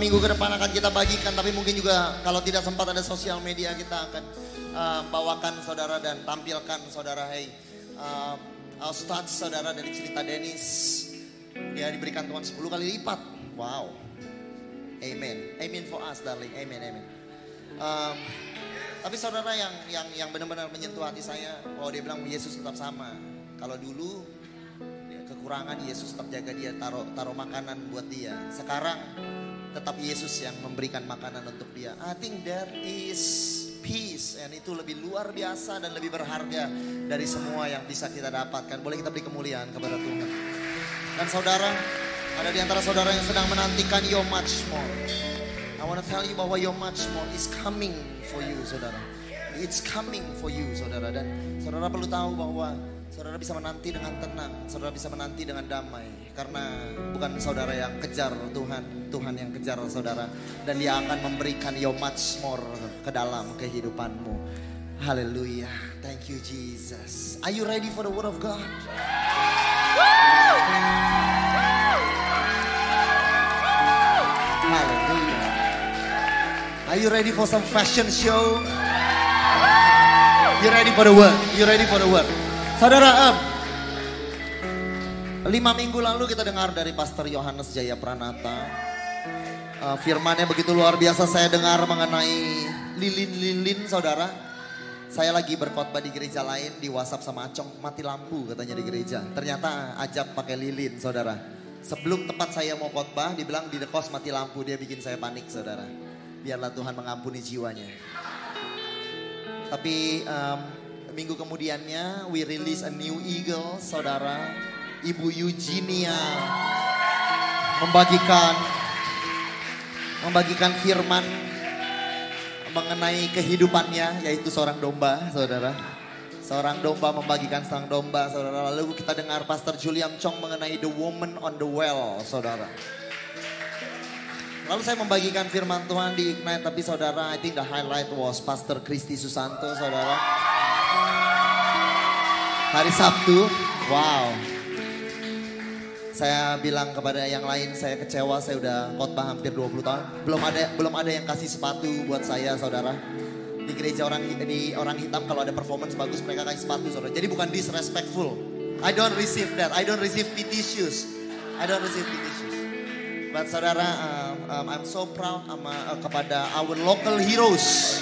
Minggu ke depan akan kita bagikan, tapi mungkin juga kalau tidak sempat ada sosial media kita akan uh, bawakan saudara dan tampilkan saudara. Hey, uh, saudara dari cerita Dennis, dia diberikan Tuhan 10 kali lipat. Wow, Amen, Amen for us, darling. Amen, Amen. Um, tapi saudara yang yang yang benar-benar menyentuh hati saya, bahwa dia bilang Yesus tetap sama. Kalau dulu ya, kekurangan Yesus tetap jaga dia, taruh taruh makanan buat dia. Sekarang tetap Yesus yang memberikan makanan untuk dia. I think there is peace, and itu lebih luar biasa dan lebih berharga dari semua yang bisa kita dapatkan. Boleh kita beri kemuliaan kepada Tuhan. Dan saudara, ada di antara saudara yang sedang menantikan your much more. I want to tell you bahwa your much more is coming for you, saudara. It's coming for you, saudara. Dan saudara perlu tahu bahwa saudara bisa menanti dengan tenang, saudara bisa menanti dengan damai. Karena bukan saudara yang kejar Tuhan, Tuhan yang kejar saudara. Dan dia akan memberikan your much more ke dalam kehidupanmu. Haleluya. Thank you Jesus. Are you ready for the word of God? Haleluya. Are you ready for some fashion show? You ready for the word? You ready for the word? Saudara, lima minggu lalu kita dengar dari Pastor Yohanes Jaya Pranata. Uh, firmannya begitu luar biasa saya dengar mengenai lilin-lilin saudara. Saya lagi berkhotbah di gereja lain di WhatsApp sama Acong mati lampu katanya di gereja. Ternyata ajak pakai lilin saudara. Sebelum tempat saya mau khotbah dibilang di dekos mati lampu dia bikin saya panik saudara. Biarlah Tuhan mengampuni jiwanya. Tapi um, minggu kemudiannya we release a new eagle saudara. Ibu Eugenia membagikan membagikan firman mengenai kehidupannya yaitu seorang domba, saudara. Seorang domba membagikan sang domba, saudara. Lalu kita dengar Pastor Julian Chong mengenai the woman on the well, saudara. Lalu saya membagikan firman Tuhan di Ignite, tapi saudara, I think the highlight was Pastor Kristi Susanto, saudara. Hari Sabtu, wow. Saya bilang kepada yang lain, saya kecewa, saya udah khotbah hampir 20 tahun. Belum ada belum ada yang kasih sepatu buat saya, saudara. Di gereja orang di orang hitam kalau ada performance bagus mereka kasih sepatu, saudara. Jadi bukan disrespectful. I don't receive that. I don't receive PT shoes. I don't receive PT shoes. But saudara, um, um, I'm so proud sama, uh, kepada our local heroes.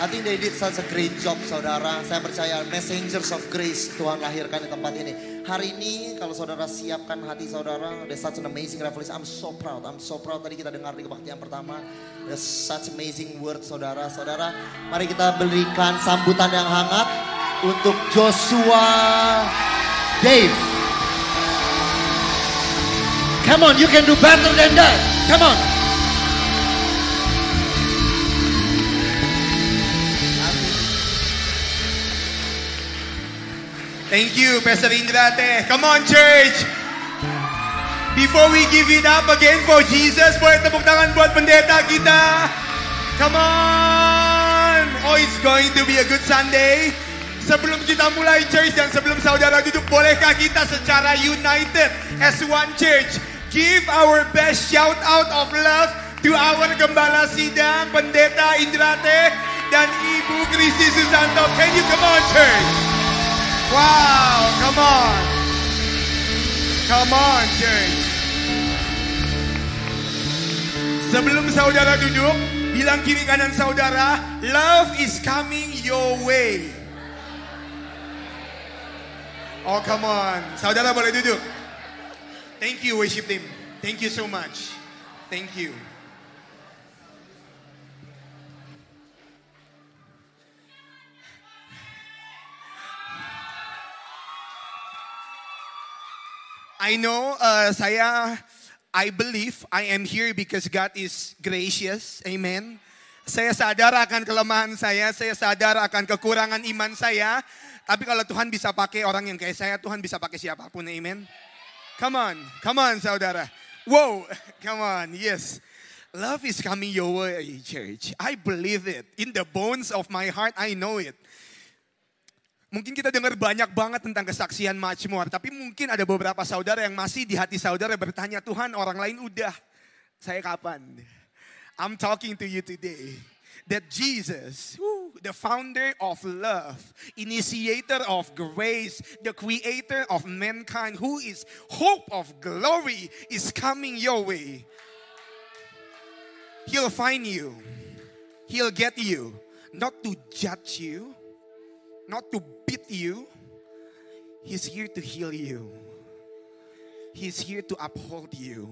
I think they did such a great job saudara. Saya percaya messengers of grace Tuhan lahirkan di tempat ini. Hari ini kalau saudara siapkan hati saudara. There's such an amazing revelation. I'm so proud. I'm so proud. Tadi kita dengar di kebaktian pertama. There's such amazing word saudara. Saudara mari kita berikan sambutan yang hangat. Untuk Joshua Dave. Come on, you can do better than that. Come on. Thank you, Pastor Indrate. Come on, church. Before we give it up again for Jesus, boleh tepuk tangan buat pendeta kita. Come on. Oh, it's going to be a good Sunday. Sebelum kita mulai church dan sebelum saudara duduk, bolehkah kita secara united as one church give our best shout out of love to our gembala sidang, pendeta Indrate dan Ibu Kristi Susanto. Can you come on, church? Wow, come on. Come on, church. Sebelum saudara duduk, bilang kiri kanan saudara, love is coming your way. Oh, come on. Saudara boleh duduk. Thank you, worship team. Thank you so much. Thank you. I know uh, saya I believe I am here because God is gracious. Amen. Saya sadar akan kelemahan saya, saya sadar akan kekurangan iman saya. Tapi kalau Tuhan bisa pakai orang yang kayak saya, Tuhan bisa pakai siapa pun. Amen. Come on, come on saudara. Wow, come on, yes. Love is coming your way, church. I believe it. In the bones of my heart, I know it. Mungkin kita dengar banyak banget tentang kesaksian Majmur, tapi mungkin ada beberapa saudara yang masih di hati saudara bertanya, Tuhan orang lain udah, saya kapan? I'm talking to you today that Jesus, the founder of love, initiator of grace, the creator of mankind, who is hope of glory, is coming your way. He'll find you. He'll get you. Not to judge you, not to beat you. He's here to heal you. He's here to uphold you.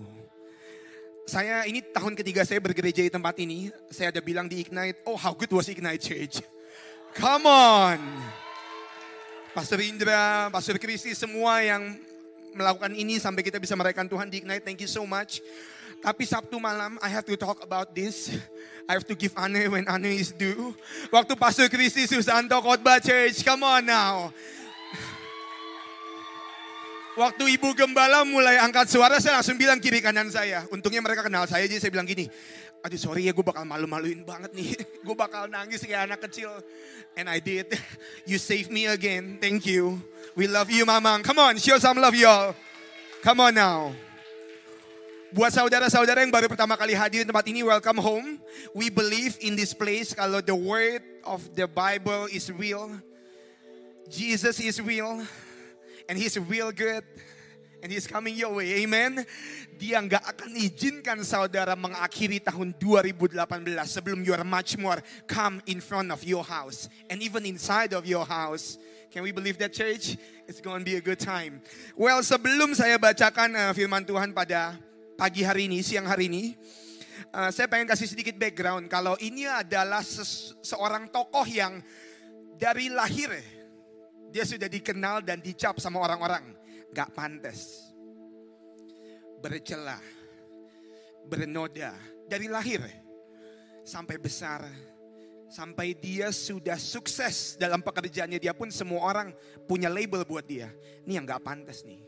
Saya ini tahun ketiga saya bergereja di tempat ini. Saya ada bilang di Ignite, oh how good was Ignite Church. Come on. Pastor Indra, Pastor Kristi, semua yang melakukan ini sampai kita bisa merayakan Tuhan di Ignite. Thank you so much. Tapi Sabtu malam, I have to talk about this. I have to give honor when honor is due. Waktu Pastor Kristi Susanto khotbah church, come on now. Waktu ibu gembala mulai angkat suara, saya langsung bilang kiri kanan saya. Untungnya mereka kenal saya, jadi saya bilang gini, aduh sorry ya gue bakal malu-maluin banget nih. gue bakal nangis kayak anak kecil. And I did. You saved me again. Thank you. We love you, Mamang. Come on, show some love y'all. Come on now. Buat saudara-saudara yang baru pertama kali hadir di tempat ini, welcome home. We believe in this place kalau the word of the Bible is real. Jesus is real. And He's real good. And He's coming your way. Amen. Dia nggak akan izinkan saudara mengakhiri tahun 2018 sebelum you are much more come in front of your house. And even inside of your house. Can we believe that church? It's going to be a good time. Well, sebelum saya bacakan uh, firman Tuhan pada pagi hari ini, siang hari ini, uh, saya pengen kasih sedikit background. Kalau ini adalah seorang tokoh yang dari lahir dia sudah dikenal dan dicap sama orang-orang. Gak pantas. Bercela. Bernoda. Dari lahir. Sampai besar. Sampai dia sudah sukses dalam pekerjaannya. Dia pun semua orang punya label buat dia. Ini yang gak pantas nih.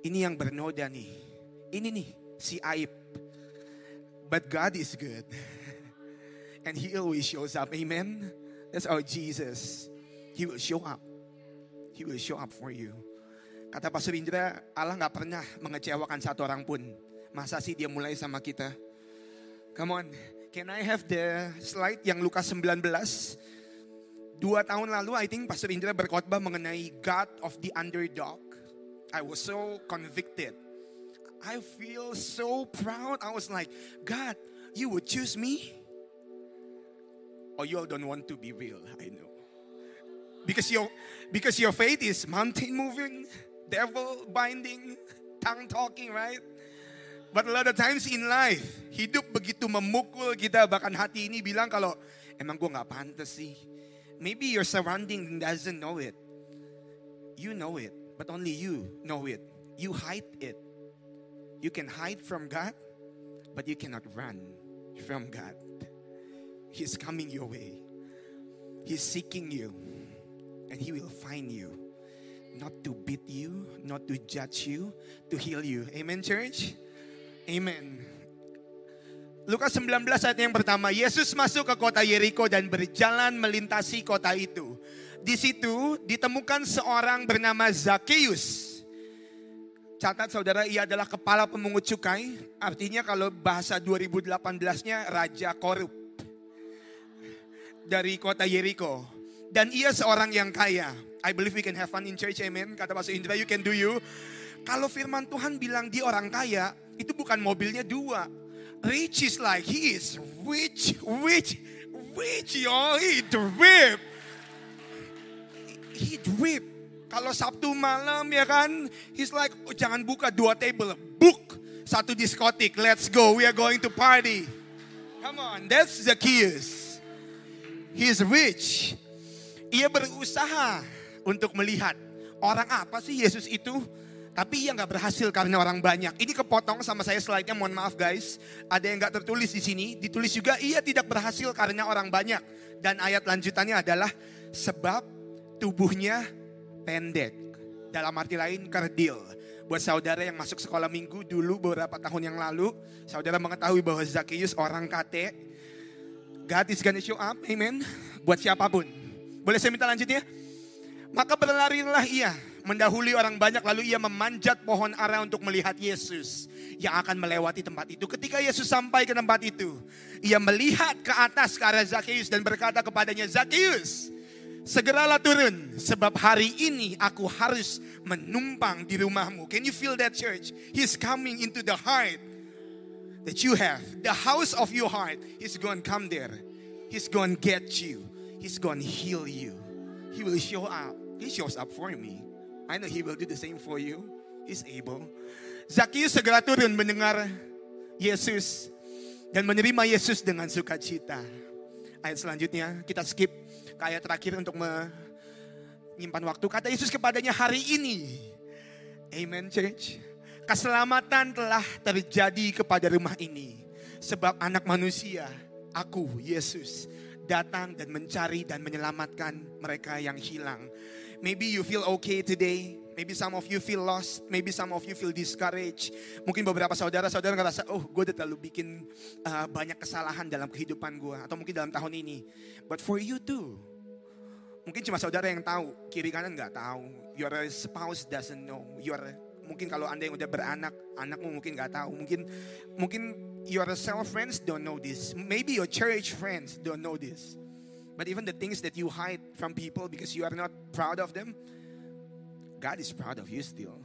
Ini yang bernoda nih. Ini nih si aib. But God is good. And He always shows up. Amen. That's our Jesus. He will show up. He will show up for you. Kata Pastor Indra, Allah nggak pernah mengecewakan satu orang pun. Masa sih dia mulai sama kita? Come on, can I have the slide yang Lukas 19? Dua tahun lalu, I think Pastor Indra berkhotbah mengenai God of the underdog. I was so convicted. I feel so proud. I was like, God, you would choose me? Or you all don't want to be real, I know. Because your because your faith is mountain moving, devil binding, tongue talking, right? But a lot of times in life, hidup begitu memukul kita, bahkan hati ini bilang kalau emang gue nggak pantas sih. Maybe your surrounding doesn't know it. You know it, but only you know it. You hide it. You can hide from God, but you cannot run from God. He's coming your way. He's seeking you and He will find you. Not to beat you, not to judge you, to heal you. Amen, church? Amen. Lukas 19 ayat yang pertama, Yesus masuk ke kota Yeriko dan berjalan melintasi kota itu. Di situ ditemukan seorang bernama Zakheus. Catat saudara, ia adalah kepala pemungut cukai. Artinya kalau bahasa 2018-nya raja korup. Dari kota Yeriko. Dan ia seorang yang kaya. I believe we can have fun in church, amen. Kata Pastor Indra, you can do you. Kalau firman Tuhan bilang dia orang kaya, itu bukan mobilnya dua. Rich is like, he is rich, rich, rich, y'all. He drip. He drip. Kalau Sabtu malam ya kan, he's like, oh, jangan buka dua table, book satu diskotik, let's go, we are going to party. Come on, that's Zacchaeus. He's rich. Ia berusaha untuk melihat orang apa sih Yesus itu. Tapi ia nggak berhasil karena orang banyak. Ini kepotong sama saya slide-nya, mohon maaf guys. Ada yang nggak tertulis di sini. Ditulis juga ia tidak berhasil karena orang banyak. Dan ayat lanjutannya adalah sebab tubuhnya pendek. Dalam arti lain kerdil. Buat saudara yang masuk sekolah minggu dulu beberapa tahun yang lalu, saudara mengetahui bahwa Zacchaeus orang kate. God is gonna show up, amen. Buat siapa pun. Boleh saya minta lanjutnya? Maka berlarilah ia mendahului orang banyak lalu ia memanjat pohon ara untuk melihat Yesus yang akan melewati tempat itu. Ketika Yesus sampai ke tempat itu, ia melihat ke atas ke arah Zacchaeus dan berkata kepadanya, Zacchaeus, segeralah turun sebab hari ini aku harus menumpang di rumahmu. Can you feel that church? He's coming into the heart that you have, the house of your heart. He's going to come there. He's going to get you. He's going to heal you. He will show up. He shows up for me. I know he will do the same for you. He's able. Zacchaeus segera turun mendengar Yesus dan menerima Yesus dengan sukacita. Ayat selanjutnya kita skip ke ayat terakhir untuk menyimpan waktu. Kata Yesus kepadanya hari ini. Amen church. Keselamatan telah terjadi kepada rumah ini. Sebab anak manusia, aku Yesus, datang dan mencari dan menyelamatkan mereka yang hilang. Maybe you feel okay today. Maybe some of you feel lost. Maybe some of you feel discouraged. Mungkin beberapa saudara-saudara ngerasa, oh gue udah terlalu bikin uh, banyak kesalahan dalam kehidupan gue. Atau mungkin dalam tahun ini. But for you too. Mungkin cuma saudara yang tahu. Kiri kanan nggak tahu. Your spouse doesn't know. Your mungkin kalau anda yang udah beranak, anakmu mungkin nggak tahu. Mungkin mungkin your self friends don't know this. Maybe your church friends don't know this. But even the things that you hide from people because you are not proud of them, God is proud of you still.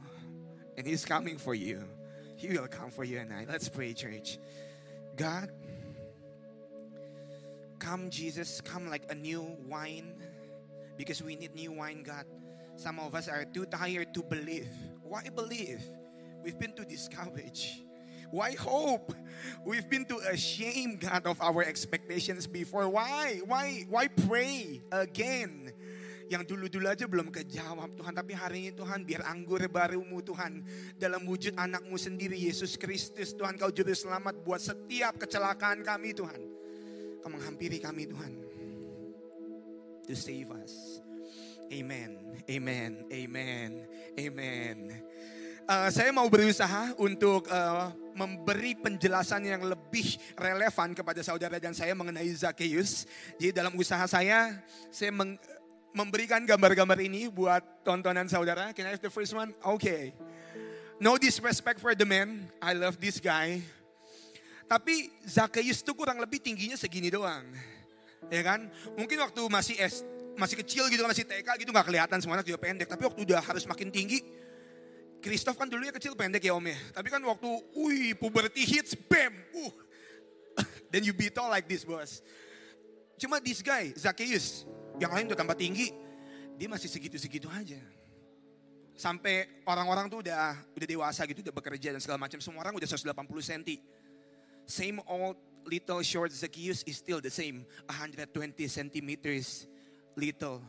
And He's coming for you. He will come for you and I. Let's pray, church. God, come, Jesus, come like a new wine because we need new wine, God. Some of us are too tired to believe. Why believe? We've been too discouraged. Why hope? We've been too ashamed, God, of our expectations before. Why? Why? Why pray again? Yang dulu-dulu aja belum kejawab Tuhan Tapi hari ini Tuhan biar anggur barumu Tuhan Dalam wujud anakmu sendiri Yesus Kristus Tuhan kau juru selamat buat setiap kecelakaan kami Tuhan Kau menghampiri kami Tuhan To save us Amen Amen Amen Amen Uh, saya mau berusaha untuk uh, memberi penjelasan yang lebih relevan kepada saudara dan saya mengenai Zacchaeus. Jadi dalam usaha saya, saya meng, memberikan gambar-gambar ini buat tontonan saudara. Can I have the first one? Okay. No disrespect for the man. I love this guy. Tapi Zacchaeus itu kurang lebih tingginya segini doang. Ya kan? Mungkin waktu masih S, masih kecil gitu, masih TK gitu nggak kelihatan semuanya juga pendek. Tapi waktu udah harus makin tinggi, Christoph kan dulunya kecil pendek ya om ya. Tapi kan waktu, wih puberty hits, bam, uh. Then you be tall like this bos. Cuma this guy, Zacchaeus, yang lain udah tambah tinggi, dia masih segitu-segitu aja. Sampai orang-orang tuh udah udah dewasa gitu, udah bekerja dan segala macam. Semua orang udah 180 cm. Same old little short Zacchaeus is still the same. 120 centimeters little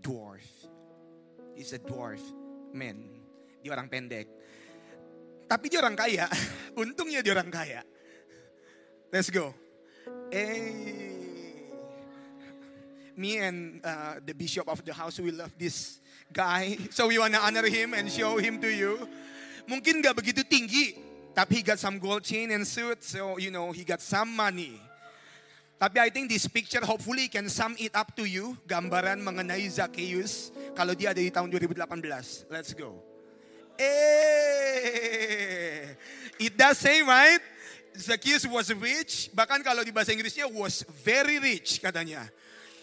dwarf. He's a dwarf man. Dia orang pendek. Tapi dia orang kaya. Untungnya dia orang kaya. Let's go. Eh, me and uh, the bishop of the house, we love this guy. So we wanna honor him and show him to you. Mungkin gak begitu tinggi, tapi he got some gold chain and suit. So you know, he got some money. Tapi I think this picture hopefully can sum it up to you. Gambaran mengenai Zacchaeus. Kalau dia ada di tahun 2018. Let's go. Eh, it does say right? Zacchaeus was rich, bahkan kalau di bahasa Inggrisnya was very rich katanya.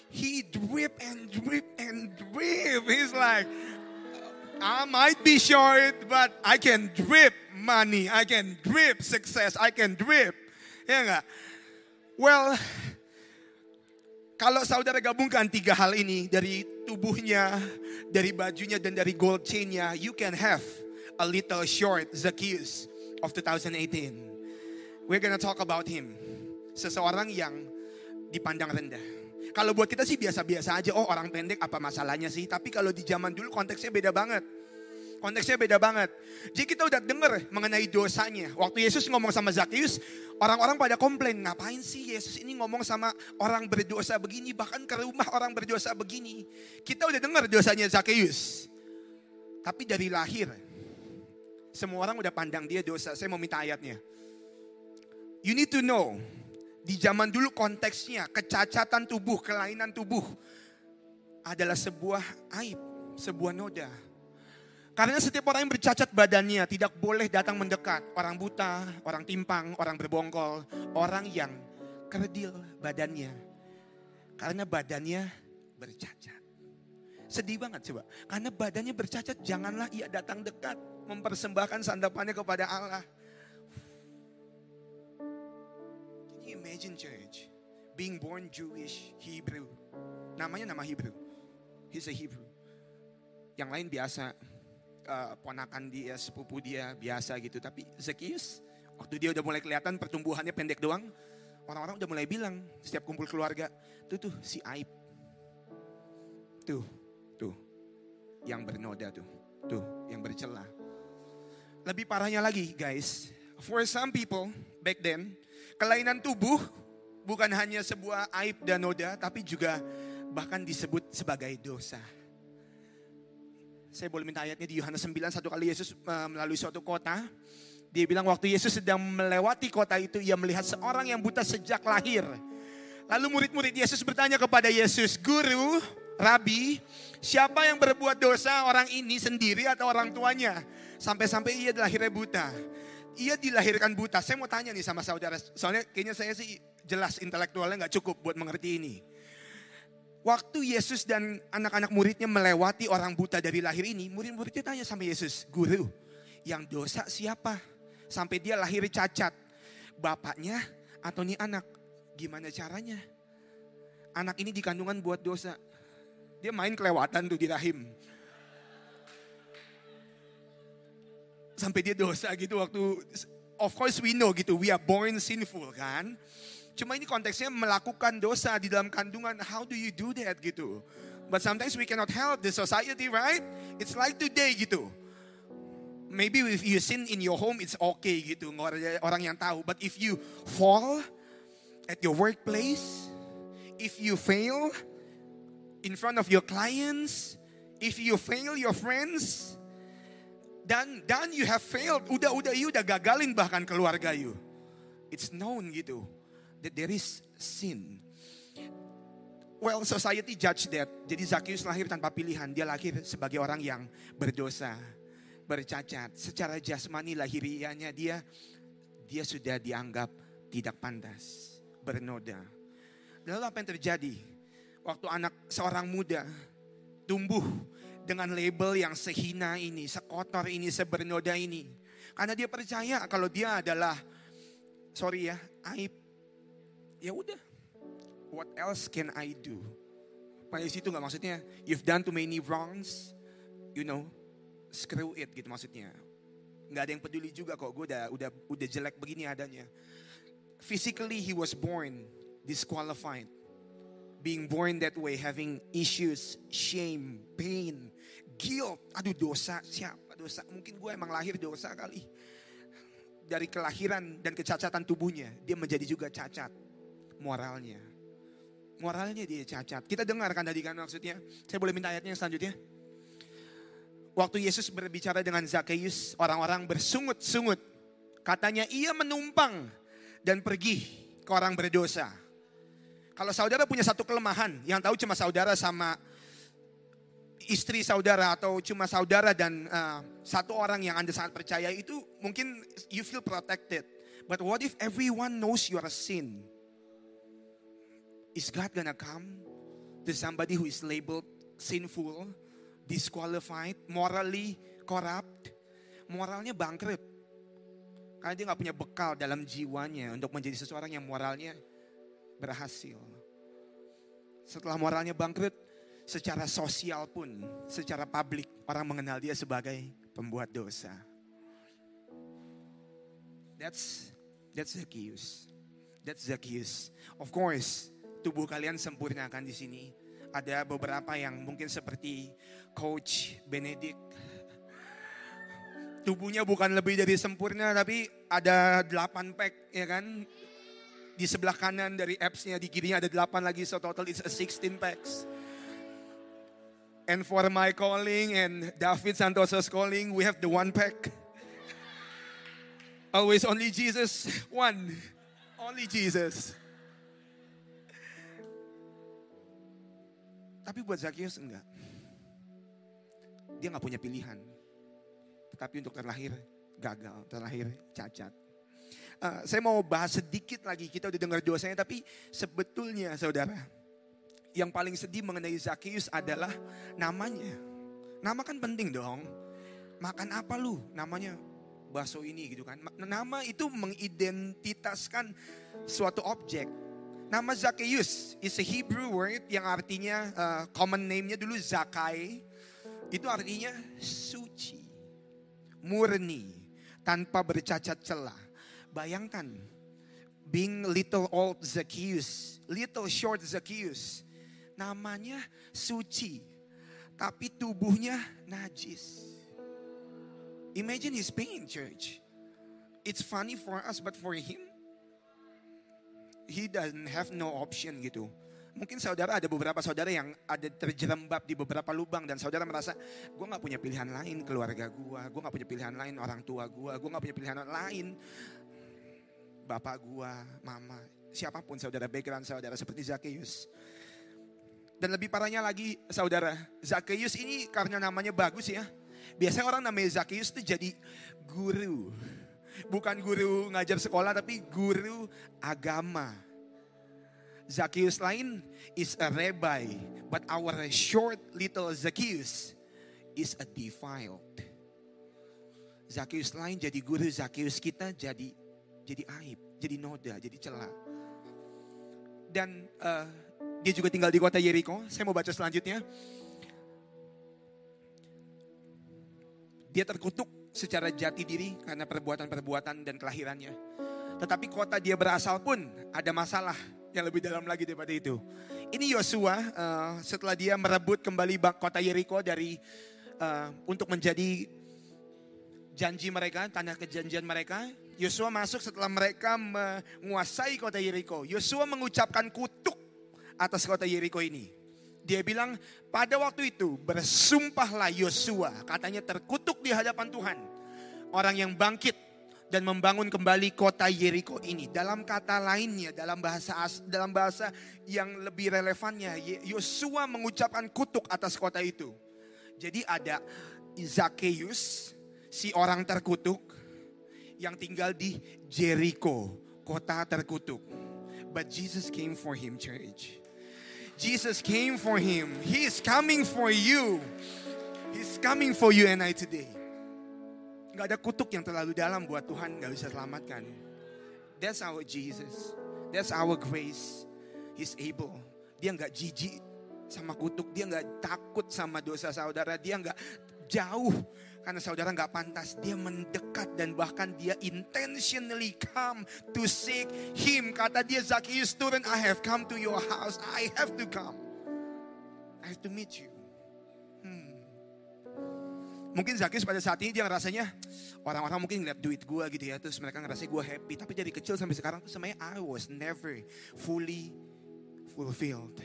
He drip and drip and drip. He's like, I might be short, but I can drip money. I can drip success. I can drip. Ya enggak? Well, kalau saudara gabungkan tiga hal ini dari tubuhnya, dari bajunya, dan dari gold chainnya, you can have a little short Zacchaeus of 2018. We're gonna talk about him. Seseorang yang dipandang rendah. Kalau buat kita sih biasa-biasa aja. Oh orang pendek apa masalahnya sih? Tapi kalau di zaman dulu konteksnya beda banget. Konteksnya beda banget. Jadi kita udah dengar mengenai dosanya. Waktu Yesus ngomong sama Zakheus, orang-orang pada komplain, ngapain sih Yesus ini ngomong sama orang berdosa begini, bahkan ke rumah orang berdosa begini. Kita udah dengar dosanya Zakheus. Tapi dari lahir, semua orang udah pandang dia dosa. Saya mau minta ayatnya. You need to know, di zaman dulu konteksnya, kecacatan tubuh, kelainan tubuh, adalah sebuah aib, sebuah noda. Karena setiap orang yang bercacat badannya tidak boleh datang mendekat. Orang buta, orang timpang, orang berbongkol, orang yang kerdil badannya. Karena badannya bercacat. Sedih banget coba. Karena badannya bercacat, janganlah ia datang dekat. Mempersembahkan sandapannya kepada Allah. Imagine church? Being born Jewish, Hebrew. Namanya nama Hebrew. He's a Hebrew. Yang lain biasa, uh, ponakan dia, sepupu dia, biasa gitu. Tapi Zacchaeus, waktu dia udah mulai kelihatan pertumbuhannya pendek doang, orang-orang udah mulai bilang, setiap kumpul keluarga, tuh tuh si Aib. Tuh, tuh, yang bernoda tuh, tuh, yang bercela. Lebih parahnya lagi guys, for some people back then, kelainan tubuh bukan hanya sebuah aib dan noda, tapi juga bahkan disebut sebagai dosa. Saya boleh minta ayatnya di Yohanes 9, satu kali Yesus uh, melalui suatu kota. Dia bilang waktu Yesus sedang melewati kota itu, ia melihat seorang yang buta sejak lahir. Lalu murid-murid Yesus bertanya kepada Yesus, Guru, Rabi, siapa yang berbuat dosa orang ini sendiri atau orang tuanya? Sampai-sampai ia dilahirkan buta. Ia dilahirkan buta. Saya mau tanya nih sama saudara, soalnya kayaknya saya sih jelas intelektualnya nggak cukup buat mengerti ini. Waktu Yesus dan anak-anak muridnya melewati orang buta dari lahir ini, murid-muridnya tanya sama Yesus, Guru, yang dosa siapa? Sampai dia lahir cacat. Bapaknya atau nih anak? Gimana caranya? Anak ini dikandungan buat dosa. Dia main kelewatan tuh di rahim. Sampai dia dosa gitu waktu, of course we know gitu, we are born sinful kan. Cuma ini konteksnya melakukan dosa di dalam kandungan. How do you do that gitu? But sometimes we cannot help the society, right? It's like today gitu. Maybe if you sin in your home, it's okay gitu. Orang yang tahu. But if you fall at your workplace, if you fail in front of your clients, if you fail your friends, dan dan you have failed. Udah udah you udah gagalin bahkan keluarga you. It's known gitu that there is sin. Well, society judge that. Jadi Zakheus lahir tanpa pilihan. Dia lahir sebagai orang yang berdosa, bercacat. Secara jasmani lahirianya dia dia sudah dianggap tidak pantas, bernoda. Lalu apa yang terjadi? Waktu anak seorang muda tumbuh dengan label yang sehina ini, sekotor ini, sebernoda ini. Karena dia percaya kalau dia adalah sorry ya, aib. Ya udah. What else can I do? Pada situ nggak maksudnya? You've done too many wrongs you know screw it gitu maksudnya. Nggak ada yang peduli juga kok gue udah udah udah jelek begini adanya. Physically he was born disqualified being born that way having issues shame pain guilt aduh dosa siapa dosa mungkin gue emang lahir dosa kali dari kelahiran dan kecacatan tubuhnya dia menjadi juga cacat moralnya. Moralnya dia cacat. Kita dengarkan tadi kan maksudnya. Saya boleh minta ayatnya selanjutnya. Waktu Yesus berbicara dengan Zakheus, orang-orang bersungut-sungut. Katanya ia menumpang dan pergi ke orang berdosa. Kalau saudara punya satu kelemahan, yang tahu cuma saudara sama istri saudara atau cuma saudara dan uh, satu orang yang Anda sangat percaya itu mungkin you feel protected. But what if everyone knows you are a sin? Is God gonna come to somebody who is labeled sinful, disqualified, morally corrupt, moralnya bangkrut? Karena dia nggak punya bekal dalam jiwanya untuk menjadi seseorang yang moralnya berhasil. Setelah moralnya bangkrut, secara sosial pun, secara publik, orang mengenal dia sebagai pembuat dosa. That's that's Zacchaeus. That's Zacchaeus. Of course, tubuh kalian sempurnakan di sini. Ada beberapa yang mungkin seperti Coach Benedict. tubuhnya bukan lebih dari sempurna tapi ada 8 pack ya kan. Di sebelah kanan dari apps-nya di kirinya ada 8 lagi so total it's a 16 packs. And for my calling and David Santoso's calling, we have the one pack. Always only Jesus, one. Only Jesus. Tapi buat Zacchaeus enggak. Dia nggak punya pilihan. Tetapi untuk terlahir gagal, terlahir cacat. Uh, saya mau bahas sedikit lagi, kita udah dengar dosanya, tapi sebetulnya saudara, yang paling sedih mengenai Zacchaeus adalah namanya. Nama kan penting dong. Makan apa lu? Namanya bakso ini gitu kan. Nama itu mengidentitaskan suatu objek. Nama Zacchaeus is a Hebrew word yang artinya uh, common name-nya dulu Zakai. Itu artinya suci, murni, tanpa bercacat celah. Bayangkan being little old Zacchaeus, little short Zacchaeus. Namanya suci, tapi tubuhnya najis. Imagine his pain, church. It's funny for us, but for him, he doesn't have no option gitu. Mungkin saudara ada beberapa saudara yang ada terjerembab di beberapa lubang dan saudara merasa gue nggak punya pilihan lain keluarga gue, gue nggak punya pilihan lain orang tua gue, gue nggak punya pilihan lain bapak gue, mama, siapa pun saudara background saudara seperti Zacchaeus. Dan lebih parahnya lagi saudara, Zacchaeus ini karena namanya bagus ya. Biasanya orang namanya Zacchaeus itu jadi guru. Bukan guru ngajar sekolah tapi guru agama. Zacchaeus lain is a rabbi, but our short little Zacchaeus is a defiled. Zacchaeus lain jadi guru, Zacchaeus kita jadi jadi aib, jadi noda, jadi celah. Dan uh, dia juga tinggal di kota Yeriko. Saya mau baca selanjutnya. Dia terkutuk secara jati diri karena perbuatan-perbuatan dan kelahirannya. Tetapi kota dia berasal pun ada masalah yang lebih dalam lagi daripada itu. Ini Yosua uh, setelah dia merebut kembali kota Yeriko dari uh, untuk menjadi janji mereka, tanah kejanjian mereka. Yosua masuk setelah mereka menguasai kota Yeriko. Yosua mengucapkan kutuk atas kota Yeriko ini. Dia bilang pada waktu itu bersumpahlah Yosua katanya terkutuk di hadapan Tuhan. Orang yang bangkit dan membangun kembali kota Yeriko ini. Dalam kata lainnya, dalam bahasa dalam bahasa yang lebih relevannya, Yosua mengucapkan kutuk atas kota itu. Jadi ada Zacchaeus, si orang terkutuk yang tinggal di Jericho, kota terkutuk. But Jesus came for him, church. Jesus came for him. He is coming for you. He's coming for you and I today. Gak ada kutuk yang terlalu dalam buat Tuhan gak bisa selamatkan. That's our Jesus. That's our grace. He's able. Dia gak jijik sama kutuk. Dia gak takut sama dosa saudara. Dia gak jauh karena saudara nggak pantas, dia mendekat dan bahkan dia intentionally come to seek him. Kata dia, Zacchaeus turun, I have come to your house. I have to come. I have to meet you. Hmm. Mungkin Zacchaeus pada saat ini dia ngerasanya, orang-orang mungkin ngeliat duit gue gitu ya. Terus mereka ngerasa gue happy. Tapi dari kecil sampai sekarang tuh sebenarnya I was never fully fulfilled.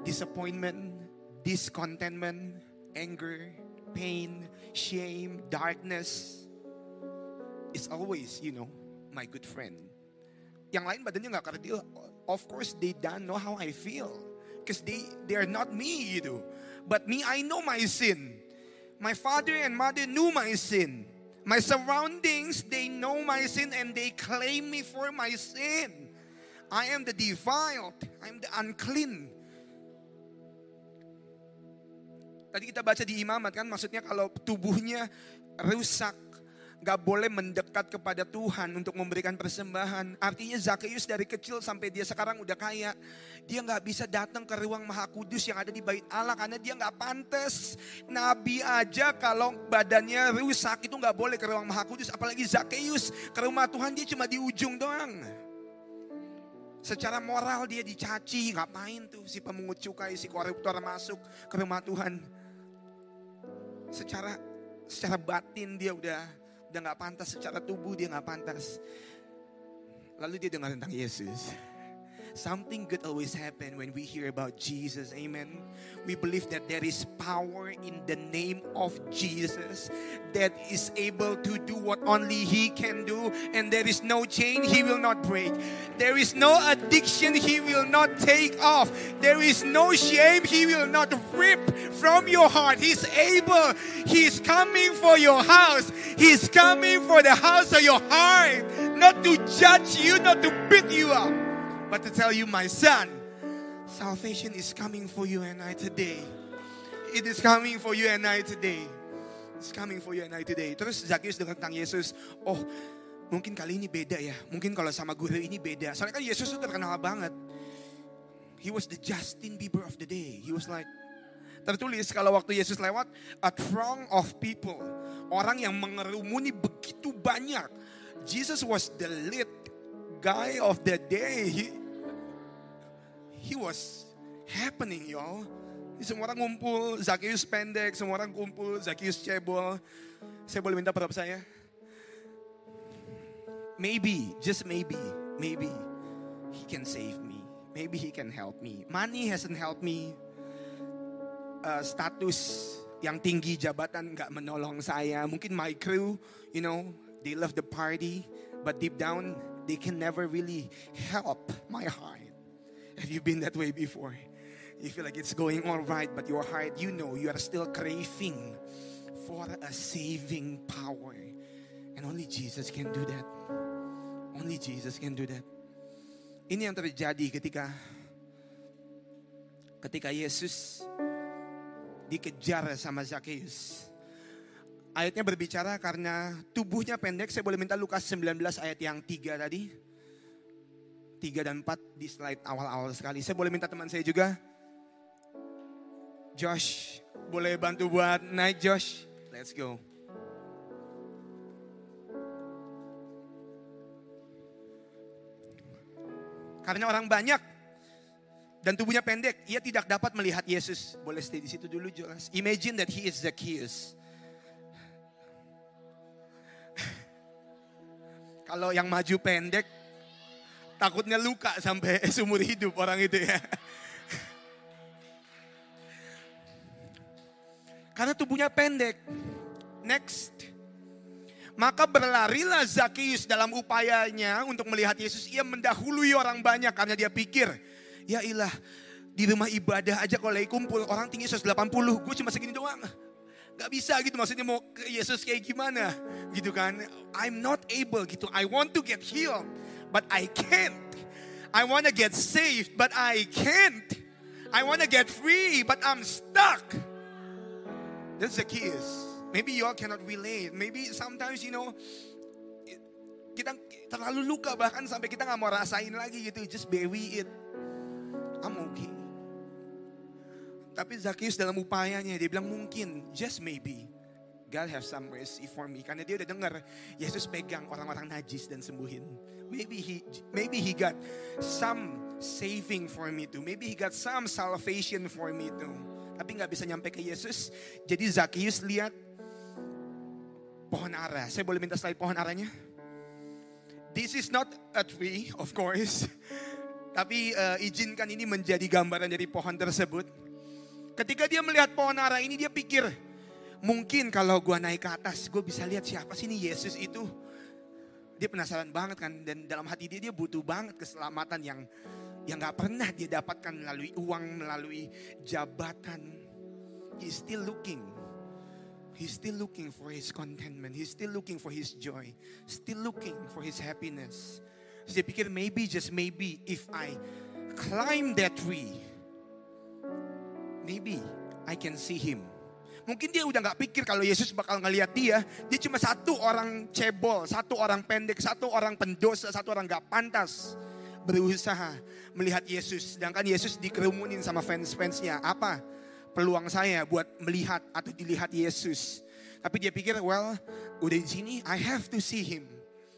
Disappointment, discontentment, anger, pain, shame, darkness is always, you know, my good friend. Yang lain badannya nggak kerdil, of course they don't know how I feel. Because they, they are not me gitu. But me, I know my sin. My father and mother knew my sin. My surroundings, they know my sin and they claim me for my sin. I am the defiled. I'm the unclean. Tadi kita baca di imamat kan maksudnya kalau tubuhnya rusak gak boleh mendekat kepada Tuhan untuk memberikan persembahan. Artinya Zakheus dari kecil sampai dia sekarang udah kaya. Dia gak bisa datang ke ruang maha kudus yang ada di bait Allah karena dia gak pantas. Nabi aja kalau badannya rusak itu gak boleh ke ruang maha kudus. Apalagi Zakheus ke rumah Tuhan dia cuma di ujung doang. Secara moral dia dicaci, ngapain tuh si pemungut cukai, si koruptor masuk ke rumah Tuhan secara secara batin dia udah udah nggak pantas, secara tubuh dia nggak pantas. Lalu dia dengar tentang Yesus. Something good always happen when we hear about Jesus. Amen. We believe that there is power in the name of Jesus that is able to do what only He can do, and there is no chain He will not break. There is no addiction He will not take off. There is no shame He will not rip from your heart. He's able. He's coming for your house. He's coming for the house of your heart. Not to judge you, not to beat you up but to tell you, my son, salvation is coming for you and I today. It is coming for you and I today. It's coming for you and I today. Terus Zacchaeus dengar tentang Yesus, oh mungkin kali ini beda ya. Mungkin kalau sama guru ini beda. Soalnya kan Yesus itu terkenal banget. He was the Justin Bieber of the day. He was like, tertulis kalau waktu Yesus lewat, a throng of people. Orang yang mengerumuni begitu banyak. Jesus was the lead guy of the day. He, he was happening, y'all. Semua orang ngumpul, Zacchaeus pendek, semua orang kumpul, Zacchaeus cebol. Saya boleh minta berapa saya? Maybe, just maybe, maybe he can save me. Maybe he can help me. Money hasn't helped me. Uh, status yang tinggi jabatan nggak menolong saya. Mungkin my crew, you know, they love the party, but deep down they can never really help my heart. Have you been that way before? You feel like it's going all right, but your heart, you know, you are still craving for a saving power. And only Jesus can do that. Only Jesus can do that. Ini yang terjadi ketika ketika Yesus dikejar sama Zacchaeus. Ayatnya berbicara karena tubuhnya pendek. Saya boleh minta Lukas 19 ayat yang 3 tadi. 3 dan 4 di slide awal-awal sekali. Saya boleh minta teman saya juga. Josh, boleh bantu buat naik Josh? Let's go. Karena orang banyak dan tubuhnya pendek, ia tidak dapat melihat Yesus. Boleh stay di situ dulu jelas. Imagine that he is Zacchaeus. Kalau yang maju pendek, takutnya luka sampai seumur hidup orang itu ya. Karena tubuhnya pendek. Next. Maka berlarilah Zakheus dalam upayanya untuk melihat Yesus. Ia mendahului orang banyak karena dia pikir, ya ilah di rumah ibadah aja kalau lagi kumpul orang tinggi 180, gue cuma segini doang. Gak bisa gitu maksudnya mau ke Yesus kayak gimana gitu kan. I'm not able gitu. I want to get healed but I can't. I want to get saved but I can't. I want to get free but I'm stuck. That's the key is. Maybe you all cannot relate. Maybe sometimes you know kita terlalu luka bahkan sampai kita nggak mau rasain lagi gitu. Just bury it. I'm okay. Tapi Zacchaeus dalam upayanya dia bilang mungkin, just maybe God have some mercy for me. Karena dia udah dengar Yesus pegang orang-orang najis dan sembuhin. Maybe he maybe he got some saving for me too. Maybe he got some salvation for me too. Tapi nggak bisa nyampe ke Yesus. Jadi Zacchaeus lihat pohon ara. Saya boleh minta slide pohon aranya? This is not a tree, of course. Tapi uh, izinkan ini menjadi gambaran dari pohon tersebut. Ketika dia melihat pohon ara ini dia pikir, mungkin kalau gue naik ke atas, gue bisa lihat siapa sih ini Yesus itu. Dia penasaran banget kan, dan dalam hati dia dia butuh banget keselamatan yang yang gak pernah dia dapatkan melalui uang, melalui jabatan. He's still looking. He's still looking for his contentment. He's still looking for his joy. Still looking for his happiness. So dia pikir maybe just maybe if I climb that tree, maybe I can see him. Mungkin dia udah gak pikir kalau Yesus bakal ngeliat dia. Dia cuma satu orang cebol, satu orang pendek, satu orang pendosa, satu orang gak pantas berusaha melihat Yesus. Sedangkan Yesus dikerumunin sama fans-fansnya. Apa peluang saya buat melihat atau dilihat Yesus? Tapi dia pikir, well, udah di sini, I have to see him.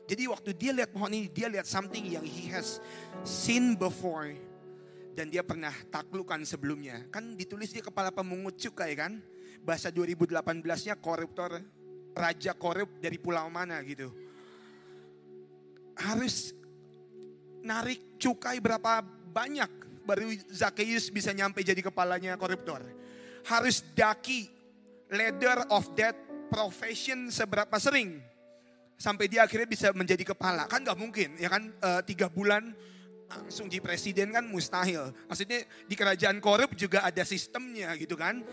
Jadi waktu dia lihat pohon ini, dia lihat something yang he has seen before dan dia pernah taklukan sebelumnya. Kan ditulis dia kepala pemungut cukai kan? Bahasa 2018-nya koruptor raja korup dari pulau mana gitu. Harus narik cukai berapa banyak baru Zacchaeus bisa nyampe jadi kepalanya koruptor. Harus daki ladder of that profession seberapa sering sampai dia akhirnya bisa menjadi kepala kan nggak mungkin ya kan e, tiga bulan langsung jadi presiden kan mustahil maksudnya di kerajaan korup juga ada sistemnya gitu kan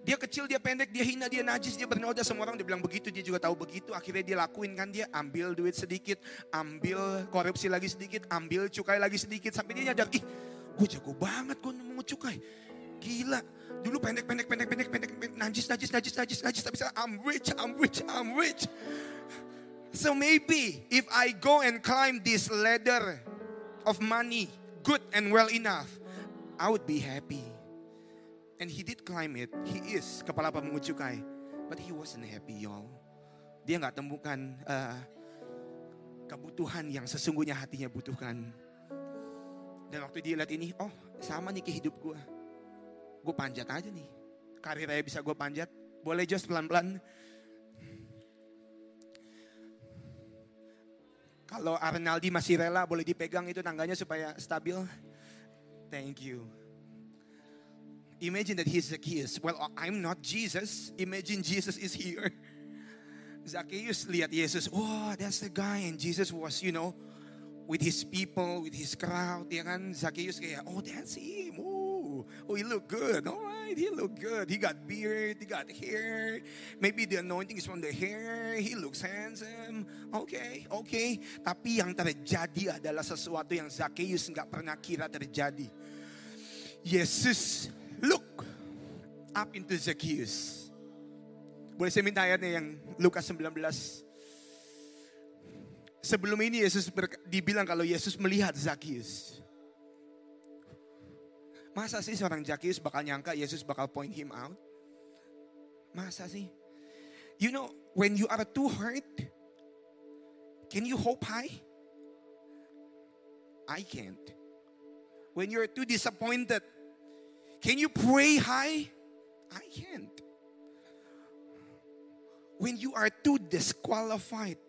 dia kecil, dia pendek, dia hina, dia najis, dia bernoda. Semua orang dia bilang begitu, dia juga tahu begitu. Akhirnya dia lakuin kan dia ambil duit sedikit, ambil korupsi lagi sedikit, ambil cukai lagi sedikit. Sampai dia nyadar, ih gue jago banget gue mau cukai. Gila, dulu pendek, pendek, pendek, pendek, pendek, pendek, najis, najis, najis, najis, najis. Tapi sekarang I'm rich, I'm rich, I'm rich. So maybe if I go and climb this ladder of money, good and well enough, I would be happy. And he did climb it. He is kepala pemungut cukai. But he wasn't happy, y'all. Dia nggak temukan uh, kebutuhan yang sesungguhnya hatinya butuhkan. Dan waktu dia lihat ini, oh sama nih ke hidup gue. Gue panjat aja nih. Karir saya bisa gue panjat. Boleh just pelan-pelan. Kalau Arnaldi masih rela boleh dipegang itu tangganya supaya stabil. Thank you. Imagine that he's Zacchaeus. Well, I'm not Jesus. Imagine Jesus is here. Zacchaeus lihat Yesus. Oh, that's the guy. And Jesus was, you know, with his people, with his crowd. Ya kan, Zacchaeus kayak, oh that's him. Oh, oh he look good. All right, he look good. He got beard, he got hair. Maybe the anointing is from the hair. He looks handsome. Okay, okay. Tapi yang terjadi adalah sesuatu yang Zacchaeus nggak pernah kira terjadi. Yesus look up into Zacchaeus. Boleh saya minta ayatnya yang Lukas 19. Sebelum ini Yesus dibilang kalau Yesus melihat Zacchaeus. Masa sih seorang Zacchaeus bakal nyangka Yesus bakal point him out? Masa sih? You know, when you are too hurt, can you hope high? I can't. When you're too disappointed, can you pray high? I can't. When you are too disqualified,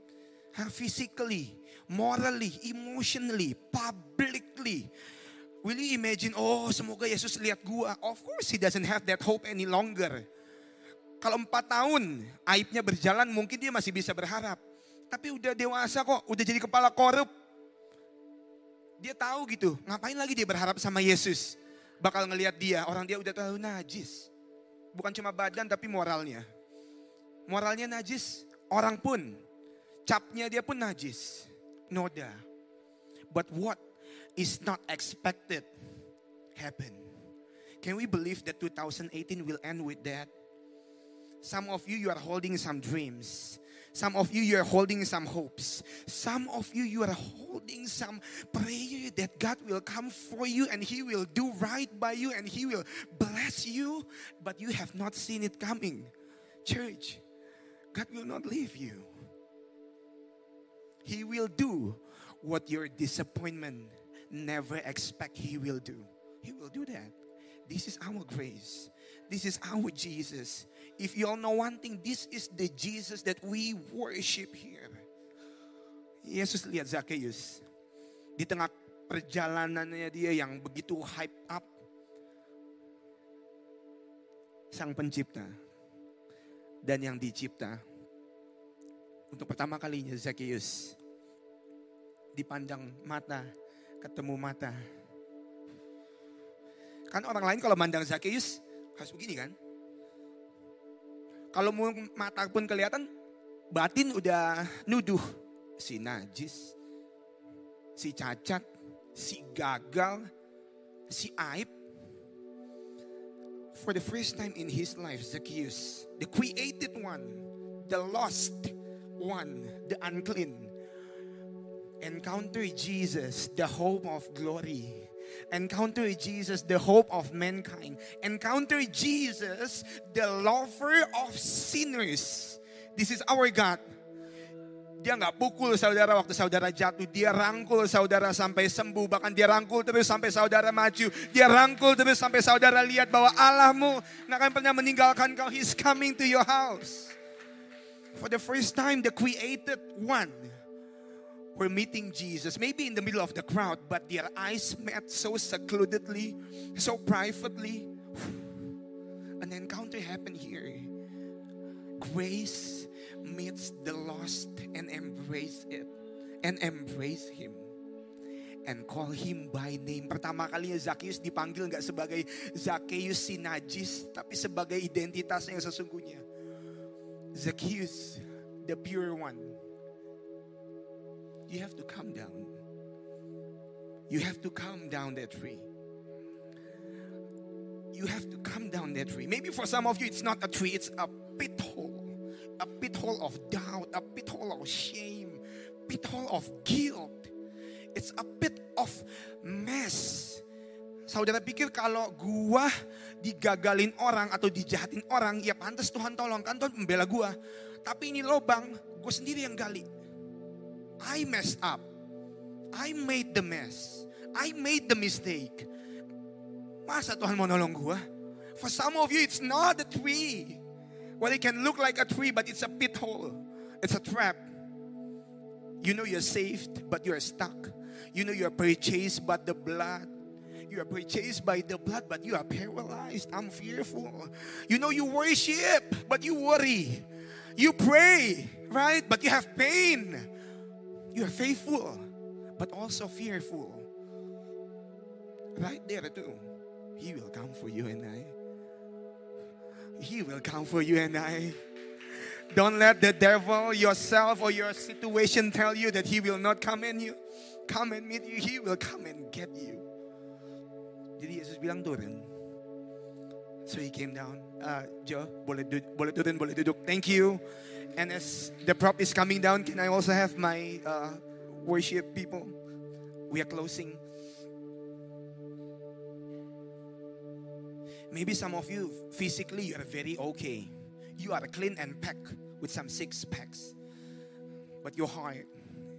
physically, morally, emotionally, publicly, will you imagine, oh semoga Yesus lihat gua. Of course he doesn't have that hope any longer. Kalau empat tahun aibnya berjalan mungkin dia masih bisa berharap. Tapi udah dewasa kok, udah jadi kepala korup. Dia tahu gitu, ngapain lagi dia berharap sama Yesus bakal ngelihat dia, orang dia udah tahu najis. Bukan cuma badan tapi moralnya. Moralnya najis, orang pun capnya dia pun najis. Noda. But what is not expected happen. Can we believe that 2018 will end with that? Some of you, you are holding some dreams. Some of you, you are holding some hopes. Some of you, you are holding some prayer that God will come for you and He will do right by you and He will bless you, but you have not seen it coming. Church, God will not leave you. He will do what your disappointment never expect He will do. He will do that. This is our grace. This is our Jesus. If you all know one thing, this is the Jesus that we worship here. Yesus lihat Zacchaeus. Di tengah perjalanannya dia yang begitu hype up. Sang pencipta. Dan yang dicipta. Untuk pertama kalinya Zacchaeus. Dipandang mata, ketemu mata. Kan orang lain kalau mandang Zacchaeus harus begini kan? Kalau mata pun kelihatan, batin udah nuduh si najis, si cacat, si gagal, si aib. For the first time in his life, Zacchaeus, the created one, the lost one, the unclean, encounter Jesus, the hope of glory. Encounter Jesus, the hope of mankind. Encounter Jesus, the lover of sinners. This is our God. Dia nggak pukul saudara waktu saudara jatuh. Dia rangkul saudara sampai sembuh. Bahkan dia rangkul terus sampai saudara maju. Dia rangkul terus sampai saudara lihat bahwa Allahmu nggak akan pernah meninggalkan kau. He's coming to your house. For the first time, the created one were meeting Jesus, maybe in the middle of the crowd, but their eyes met so secludedly, so privately. An encounter happened here. Grace meets the lost and embrace it and embrace him and call him by name. Pertama kalinya Zacchaeus dipanggil nggak sebagai Zacchaeus si najis, tapi sebagai identitas yang sesungguhnya. Zacchaeus, the pure one. You have to come down. You have to come down that tree. You have to come down that tree. Maybe for some of you, it's not a tree, it's a pit hole. A pit hole of doubt, a pit hole of shame, pit hole of guilt. It's a pit of mess. Saudara pikir kalau gua digagalin orang atau dijahatin orang, ya pantas Tuhan tolong kan Tuhan membela gua. Tapi ini lobang, gue sendiri yang gali. I messed up. I made the mess. I made the mistake. Masa Tuhan mau nolong gua? For some of you, it's not a tree. Well, it can look like a tree, but it's a pit hole. It's a trap. You know you're saved, but you're stuck. You know you're purchased by the blood. You are purchased by the blood, but you are paralyzed. I'm fearful. You know you worship, but you worry. You pray, right? But you have pain. You are faithful, but also fearful. Right there, too. He will come for you and I. He will come for you and I. Don't let the devil, yourself, or your situation tell you that he will not come in you. Come and meet you. He will come and get you. Jadi Yesus bilang turun. So he came down. Uh, Joe, boleh, boleh turun, boleh duduk. Thank you. And as the prop is coming down, can I also have my uh, worship people? We are closing. Maybe some of you physically you are very okay. You are clean and packed with some six packs. But your heart,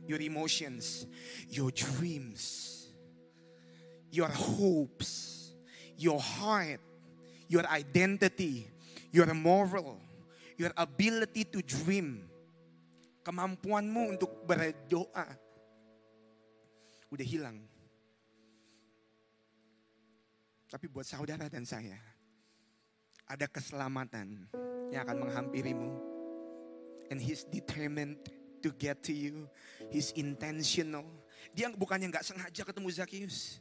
your emotions, your dreams, your hopes, your heart, your identity, your moral, your ability to dream, kemampuanmu untuk berdoa, udah hilang. Tapi buat saudara dan saya, ada keselamatan yang akan menghampirimu. And He's determined to get to you. He's intentional. Dia bukannya nggak sengaja ketemu Zacchaeus.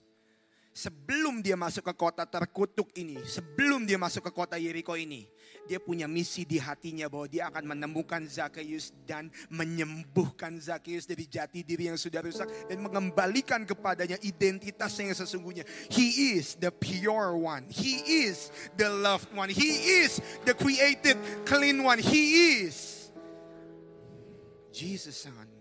Sebelum dia masuk ke kota terkutuk ini, sebelum dia masuk ke kota Yeriko ini, dia punya misi di hatinya bahwa dia akan menemukan Zacchaeus dan menyembuhkan Zacchaeus dari jati diri yang sudah rusak dan mengembalikan kepadanya identitasnya yang sesungguhnya. He is the pure one. He is the loved one. He is the created clean one. He is Jesus son.